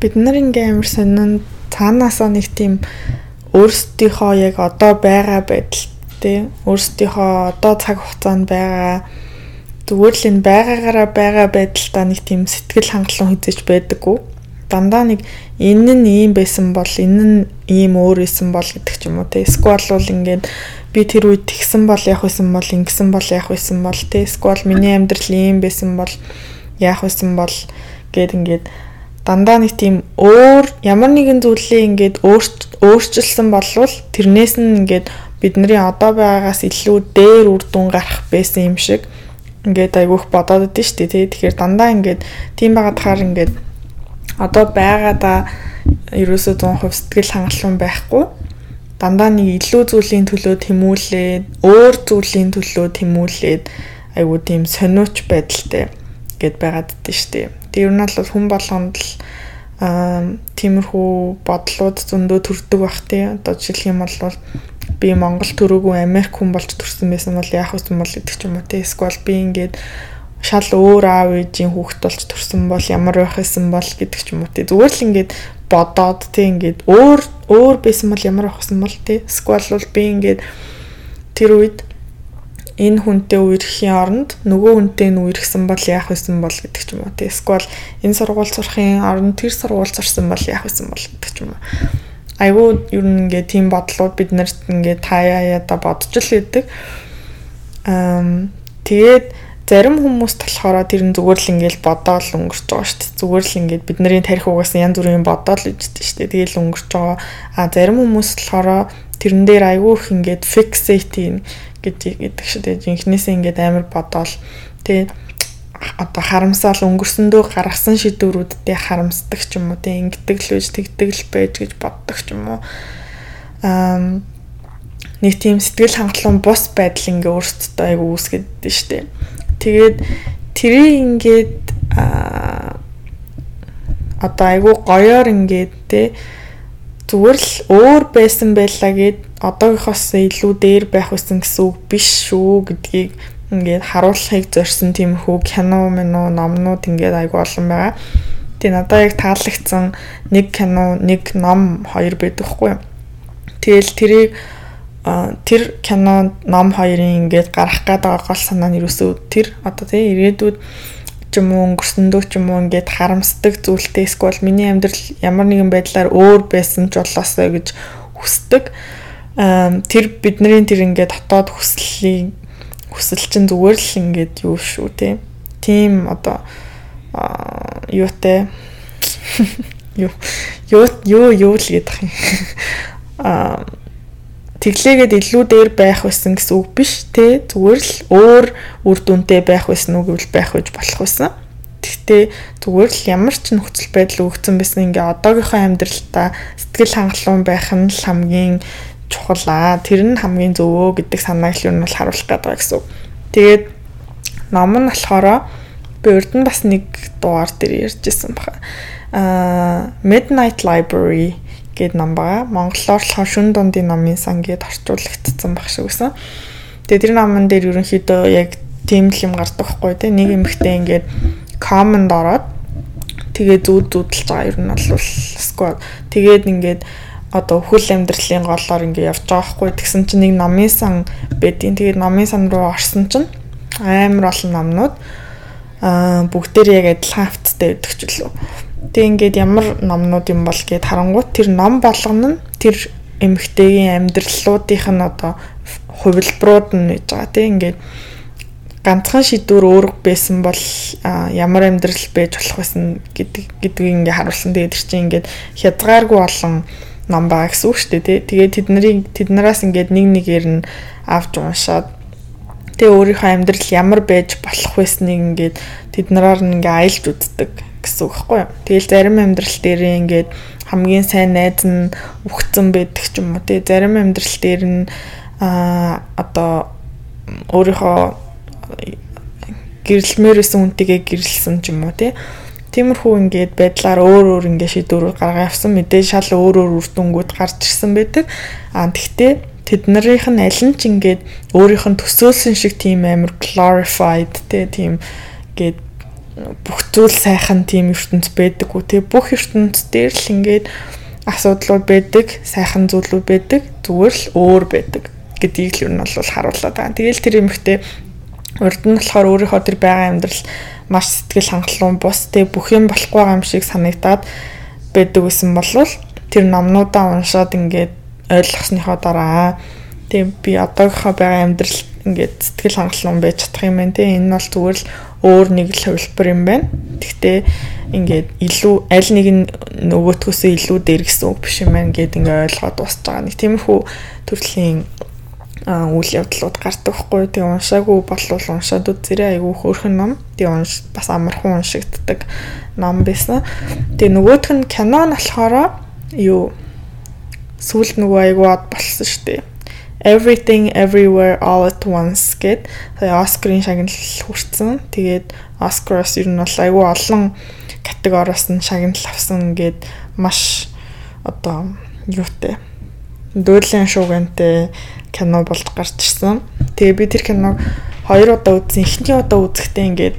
бид нар ингээм амар сонин цаанаасаа нэг тийм өөрсдийнхөө яг одоо байгаа байдал тий өөрсдийнхөө одоо цаг хугацаанд байгаа зүгээр л энэ байгаагаараа байгаа байдалтай нэг тийм сэтгэл хангалуун хүзэж байдаггүй. Дандаа нэг энэ нь ийм байсан бол энэ нь ийм өөр байсан бол гэдэг ч юм уу те. Эсвэл бол ингээд би тэр үед тэгсэн бол яах байсан бол ингэсэн бол яах байсан бол те. Эсвэл миний амьдрал ийм байсан бол яах байсан бол гэд ингээд дандаа нэг тийм өөр ямар нэгэн зүйлээ ингээд өөрчилсөн болвол тэрнээс нь ингээд бидний одоо байгаагаас илүү дээр үр дүн гарах байсан юм шиг ингээд айгүйх бодоод идэв шүү дээ. Тэгэхээр дандаа ингээд тийм байгаад хаар ингээд одоо байгаадаа ерөөсөө 100% сэтгэл хангалуун байхгүй дандаа нэг илүү зүйлийн төлөө тэмүүлээд өөр зүйлийн төлөө тэмүүлээд айгуу тийм сониуч байдалтай гэд байгаад дэ штэ. Тэг ер нь бол хүн болгонд л аа тиймэрхүү бодлууд зөндөө төрдөг бах тий. Одоо жишээлх юм бол би Монгол төрөөгүй Америк хүн болж төрсэн байсан бол яах вэ бол гэдэг ч юм уу тий. Эсвэл би ингээд шал өөр аав ээжийн хүүхэд болж төрсэн бол ямар байх байсан бол гэдэг ч юм уу тий. Зүгээр л ингээд бодоод тий ингээд өөр өөр байсан бол ямар байх байсан бол тий. Эсвэл бол би ингээд тэр үед энэ хүнтэй үерхийн оронд нөгөө хүнтэй нь үерхсэн бол яах вэсэн бол гэдэг ч юм уу. Эсвэл энэ сургууль сурахын оронд тэр сургууль сурсан бол яах вэсэн бол гэдэг ч юм уу. Айгуу ер нь ингээ тийм бодлууд бид нарт ингээ таяа яда бодож л идэг. Аа тэгээд зарим хүмүүс болохоор тэр нь зүгээр л ингээл бодоол өнгөрч байгаа шүү дээ. Зүгээр л ингээд бидний тарих угаас янз бүрийн бодоол ижтэй шүү дээ. Тэгээл өнгөрч байгаа. А зарим хүмүүс болохоор тэрэн дээр айгүй их ингээд fixate гэдэг шүү дээ. Жинхнээсээ ингээд амар бодоол. Тий одоо харамсаал өнгөрсөндөө гаргасан шийдвэрүүдтэй харамсдаг ч юм уу тий ингэдэг л үж тэгдэг л байж гэж боддог ч юм уу. Аа нэг тийм сэтгэл хангалуун бус байдал ингээ өөртөө айгу үүсгээд дээ штэ. Тэгээд тэрийг ингээд аа одоо айгу гоёор ингээд тий зүгээр л өөр байсан байлаа гэд одоогийнхоос илүү дээр байх байсан гэсэн үг биш шүү гэдгийг ингээд харуулахыг зорьсон тиймэрхүү кино минь номнууд ингээд айгүй олон байгаа. Тэгээ надад яг таалагдсан нэг кино, нэг ном хоёр байдаг хгүй. Тэгэл тэрийг тэр кино ном хоёрын ингээд гарах гээд байгаа гол санаа нь юусөө тэр одоо тий ирээдүйд ч юм уу өнгөрсөндөө ч юм уу ингээд харамсдаг зүйлтэй эсвэл миний амьдрал ямар нэгэн байдлаар өөр байсан ч болоосоо гэж хүсдэг. Тэр бидний тэр ингээд дотоод хүслийг хүсэл чинь зүгээр л ингээд юу шүү те. Тим одоо юутэй юу юу юу юу л гэдэг юм. Аа тэглээгээд илүү дээр байх байсан гэсэн үг биш те зүгээр л өөр үр дүнтэй байх байсан үг гэвэл байх гэж болох байсан. Гэхдээ зүгээр л ямар ч нөхцөл байдал өгсөн байсан ингээ одоогийнхоо амьдралтаа сэтгэл хангалуун байх нь л хамгийн чухал аа. Тэр нь хамгийн зөвөө гэдэг санааг л юу нь харуулах гэдэг гэсэн үг. Тэгээд ном нь болохоор би урд нь бас нэг дугаар дээр ярьжсэн баха. Аа Midnight Library гээд ном байгаа. Монголоор л шүн дундын номын сан гээд орчуулагдсан баг шиг байсан. Тэгээ тэр номон дээр ерөнхийдөө яг тийм л юм гардаг хгүй те. Нэг эмэгтэй ингээд command ороод тэгээ зүүд зүүдэлж байгаа. Ер нь бол squad. Тэгээд ингээд одоо өхөл амьдралын голоор ингээд явж байгаа хгүй тэгсэн чинь нэг номын сан бэдийн тэгээд номын сан руу орсон чинь амар олон номнууд аа бүгдээр яг адилхан хавцтай байдаг ч Тэг ингээд ямар номнууд юм бол гэд харангуут тэр ном болгоно нь тэр эмэгтэйгийн амьдралуудынх нь одоо хувилбарууд нь гэж байгаа тийм ингээд ганцхан шийдвэр өөр байсан бол ямар амьдрал байж болох байсан гэдэг гэдгийг ингээ харуулсан. Тэгээд тэр чинь ингээд хязгааргүй олон ном байгаа гэсэн үг шүү дээ. Тэгээд тэднийг тэднээс ингээд нэг нэгээр нь авч уншаад тэгээ өөрийнхөө амьдрал ямар байж болох байсныг ингээд тэднэрээр нь ингээ аялж үздэг гэсэн үг юу. Тэгэл зарим амьдрал дээр ингээд хамгийн сайн найз нь өгцөн байдаг ч юм уу тий. Зарим амьдрал дээр нь а одоо өөрийнхөө гэрэлмээр байсан үнтэйгээ гэрэлсэн ч юм уу тий. Тиймэрхүү ингээд байдлаар өөр өөр ингээд шийдвэрүүд гаргаа явсан мэдээ шал өөр өөр үр дүнгууд гарч ирсэн байдаг. А тэгтээ тэд нарынх нь аль нь ч ингээд өөрийнх нь төсөөлсөн шиг тийм амар glorified тий тийм гээд бүх зүйл сайхан тийм ертөнц байдаггүй. Тий бүх ертөнц дээр л ингээд асуудлууд байдаг, сайхан зүйлүүд байдаг, зүгээр л өөр байдаг гэдгийг л ер нь бол харуулдаг. Тэгэл тэр эмэгтэй урд нь болохоор өөрийнхөө тэр байгаа амьдрал маш сэтгэл хангалуун бус. Тэг бүх юм болохгүй юм шиг санагдаад байдаг гэсэн болвол тэр номнуудаа уншаад ингээд ойлгосныхоо дараа тэг би одоогийнхоо байгаа амьдрал ингээд сэтгэл хангалуун байж чадах юм байна те. Энэ бол зүгээр л өөр нэг л хувилбар юм байна. Гэхдээ ингээд илүү аль нэг нь нөгөөтгөөсөө илүү дээр гэсэн үг биш юм байна гэд ингээд ойлгоод дуусч байгаа. Нэг тиймэрхүү төрлийн үйл явдлууд гардаг хгүй. Тэгээ уншаагүй болвол уншаад үзэрэй айгүй хөөрхөн ном. Тэгээ унш бас амархан уншигддаг ном байсан. Тэгээ нөгөөх нь кино нь болохоор юу сүүлд нөгөө айгүй од болсон шүү дээ. Everything Everywhere All at Once гэд Оскарын шагнал хүрсэн. Тэгээд Оскароос ер нь бол айгүй олон категориос нь шагнал авсан гэд маш одоо юутай дөөдлийн шуугантай кино болж гарч ирсэн. Тэгээ би тэр киног хоёр удаа үзсэн. Эхний удаа үзэхдээ ингээд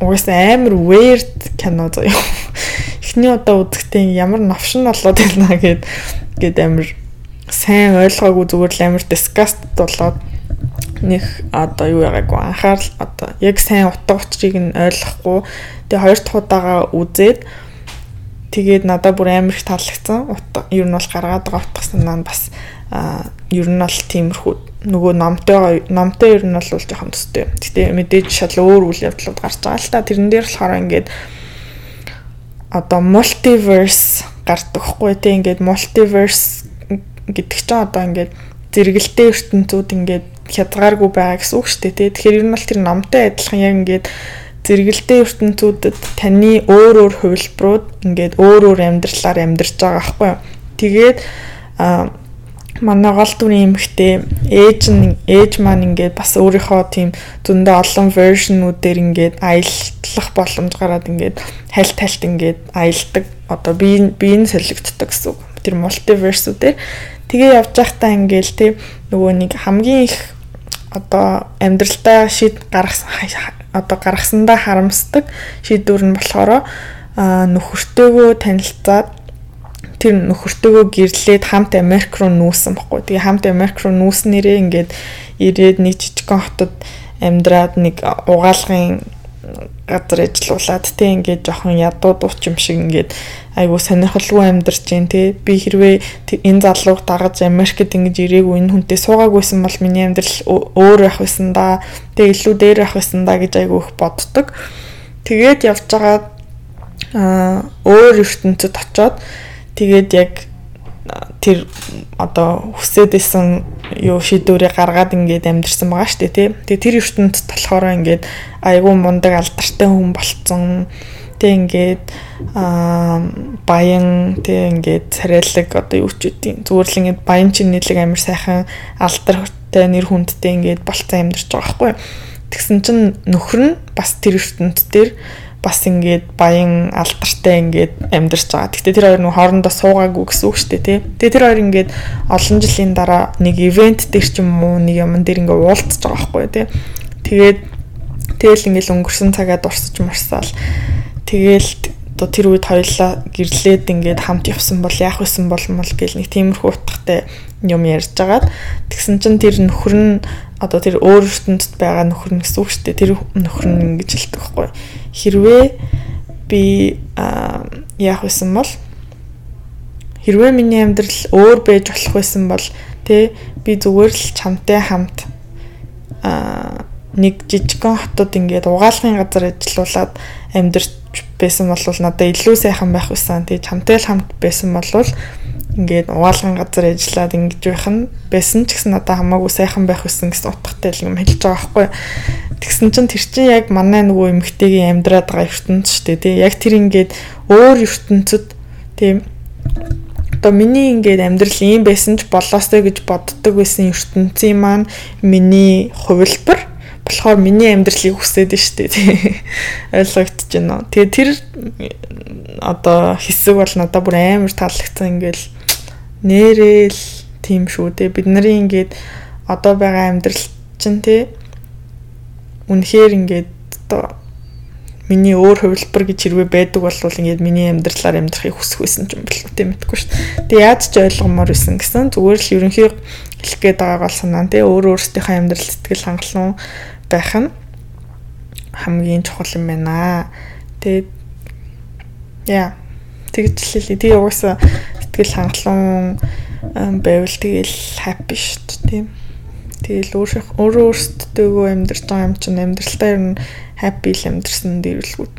угаасаа амар weird кино заяа. Эхний удаа үзэхдээ ямар новшин болоод байна гэд гээд амар сайн ойлгоогүй зүгээр л амар disgust болоод нэг одоо юу яагаагүй анхаарал одоо яг сайн утга учирыг нь ойлгохгүй тэгээ хоёр дахь удаага үзээд тэгээд надад бүр амар их таалагдсан. Утга ер нь бол гаргаад байгаа утга санаа нь бас ер нь бол тиймэрхүү нөгөө номтой номтой ер нь бол жоохон төстэй. Гэтэ мэдээж шал өөр үйл явдлууд гарч байгаа л та. Тэрэн дээр болохоор ингээд одоо multiverse гардаг хгүй те ингээд multiverse гэдэг чинь одоо ингээд зэрэгэлтэй ертөнцүүд ингээд хязгааргүй байгаа гэсэн үг шүү дээ те. Тэгэхээр ер нь бол тэр номтой адилхан яг ингээд зэрэгэлтэй ертөнцүүдэд таны өөр өөр хувилбарууд ингээд өөр өөр амьдралаар амьдарч байгаа байхгүй юу. Тэгээд а манай гол дүрийн эмэгтэй ээж нь ээж маань ингээд бас өөрийнхөө тийм зөндөө олон вершнүүдээр ингээд аялах боломж гараад ингээд хальт хальт ингээд аялдаг одоо би би нь солигддог гэсэн үг тэр мультиверсүүдээр тэгээ явж байхдаа ингээд тийм нөгөө нэг хамгийн их одоо амьдралдаа шийд гаргасан одоо гаргасандаа харамсдаг шийдвэр нь болохоор нөхөртөөгөө танилцаад тэр нөхөртөөгөө гэрлээд хамт Америк руу нүүсэн баггүй. Тэгээ хамт Америк руу нүүснээрээ ингээд ирээд нэг жижигхэн хотод амьдраад нэг угаалгын газар ажиллуулад тэг ингээд жоохон ядуу дууч юм шиг ингээд айгу сонирхолгүй амьдарч जैन те. Би хэрвээ энэ залууг дагаж Америкт ингэж ирээгүй энэ хүнтэй суугаагүйсэн бол миний амьдрал өөр байх байсан да. Тэг илүү дээр байх байсан да гэж айгу их боддог. Тэгээд явж байгаа а өөр ертөнцид очоод Тэгээд яг тэр одоо хүсээд исэн юу шийдвэрээ гаргаад ингээд амьдэрсэн байгаа шүү дээ тий. Тэгээ тэр ертөнцид болохоор ингээд айгүй мундаг алдартай хүн болцсон. Тэг ингээд аа баян тэг ингээд царайлаг одоо юу ч үгүй зүгээр л ингээд баян чинь нийлэг амар сайхан алдартай нэр хүндтэй ингээд болцсон амьдарч байгаа байхгүй. Тэгсэн чинь нөхөр нь бас тэр ертөнцид дээр бас ингээд баян алдартай ингээд амьдарч байгаа. Гэтэ тэр хоёр нь хоорондоо суугаагүй гэсэн үг шүү дээ, тий. Тэгээ тэр хоёр ингээд олон жилийн дараа нэг ивент дээр ч юм уу нэг юм дээр ингээд уулзж байгаа байхгүй тий. Тэгээд тэгэл ингээд өнгөрсөн цагаа дурсаж мурсаал. Тэгэл одоо тэр үед хоёлаа гэрлээд ингээд хамт явсан бол яах вэсэн болмол гэл нэг тиймэрхүү утгатай юм ярьж агаад тэгсэн чинь тэр нөхөр нь одоо тэр өөр ертөнцид байгаа нөхөр нь гэсэн үг шүү дээ. Тэр нөхөр нь ингэж хэлдэг байхгүй. Хэрвээ би яах вэсэн бол хэрвээ миний амьдрал өөр байж болох байсан бол тэ би зүгээр л чамтай хамт нэг жижигхэн хотод ингээд угаалгын газар ажиллаулаад амьдарч байсан бол надад илүү сайхан байх байсан. Тэгээ чамтай л хамт байсан бол ингээд угаалгын газар ажиллаад ингэж байх нь байсан ч гэсэн надад хамаагүй сайхан байх байсан гэсэн утгатай юм хэлж байгаа байхгүй. Тэгсэн чинь тэр чинь яг манай нөгөө эмгтэйгийн амьдраад байгаа ертөнц шүү дээ тий. Яг тэр ингээд өөр ертөнцид тийм одоо миний ингээд амьдрал ийм байсан ч болоостой гэж боддог байсан ертөнцийн маань миний хувилбар болохоор миний амьдралыг хүсээд нь штэ тий. Ойлгогдож байна. Тэгээ тэр одоо хэсэг бол надад бүр амар таалагдсан ингээл нэрэл тийм шүү дээ. Бид нарын ингээд одоо байгаа амьдрал чинь тий үнэхээр ингээд одоо миний өөр хувилбар гэж хэрвээ байдаг бол ингээд миний амьдралаар амьдрахыг хүсэх байсан ч юм тийм мэдгүй шүү дээ. Тэгээ яаж ч ойлгомоор байсан гэсэн зүгээр л ерөнхий хэлэх гээд байгаа бол санаа тий өөр өөрсдийнхөө амьдрал сэтгэл хангалуун байх нь хамгийн чухал юм байна. Тэгээд яа тэгж хэлээ. Тэгээ угаасаа сэтгэл хангалуун байвал тэгэл happy шүү дээ. Тэгэл өөрөө өөрөө өөртөө амьдарч байгаа юм чинь амьдралтаа ер нь happy л амьдэрсэн дэрвэлгүүд.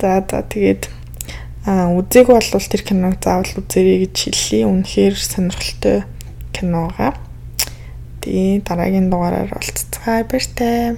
За за тэгээд а үзег бол тэр киног заавал үзээрэй гэж хэллий. Үнэхээр сонирхолтой киногаа. Тэгээ дараагийн дугаараар уулзцгаая баяртай.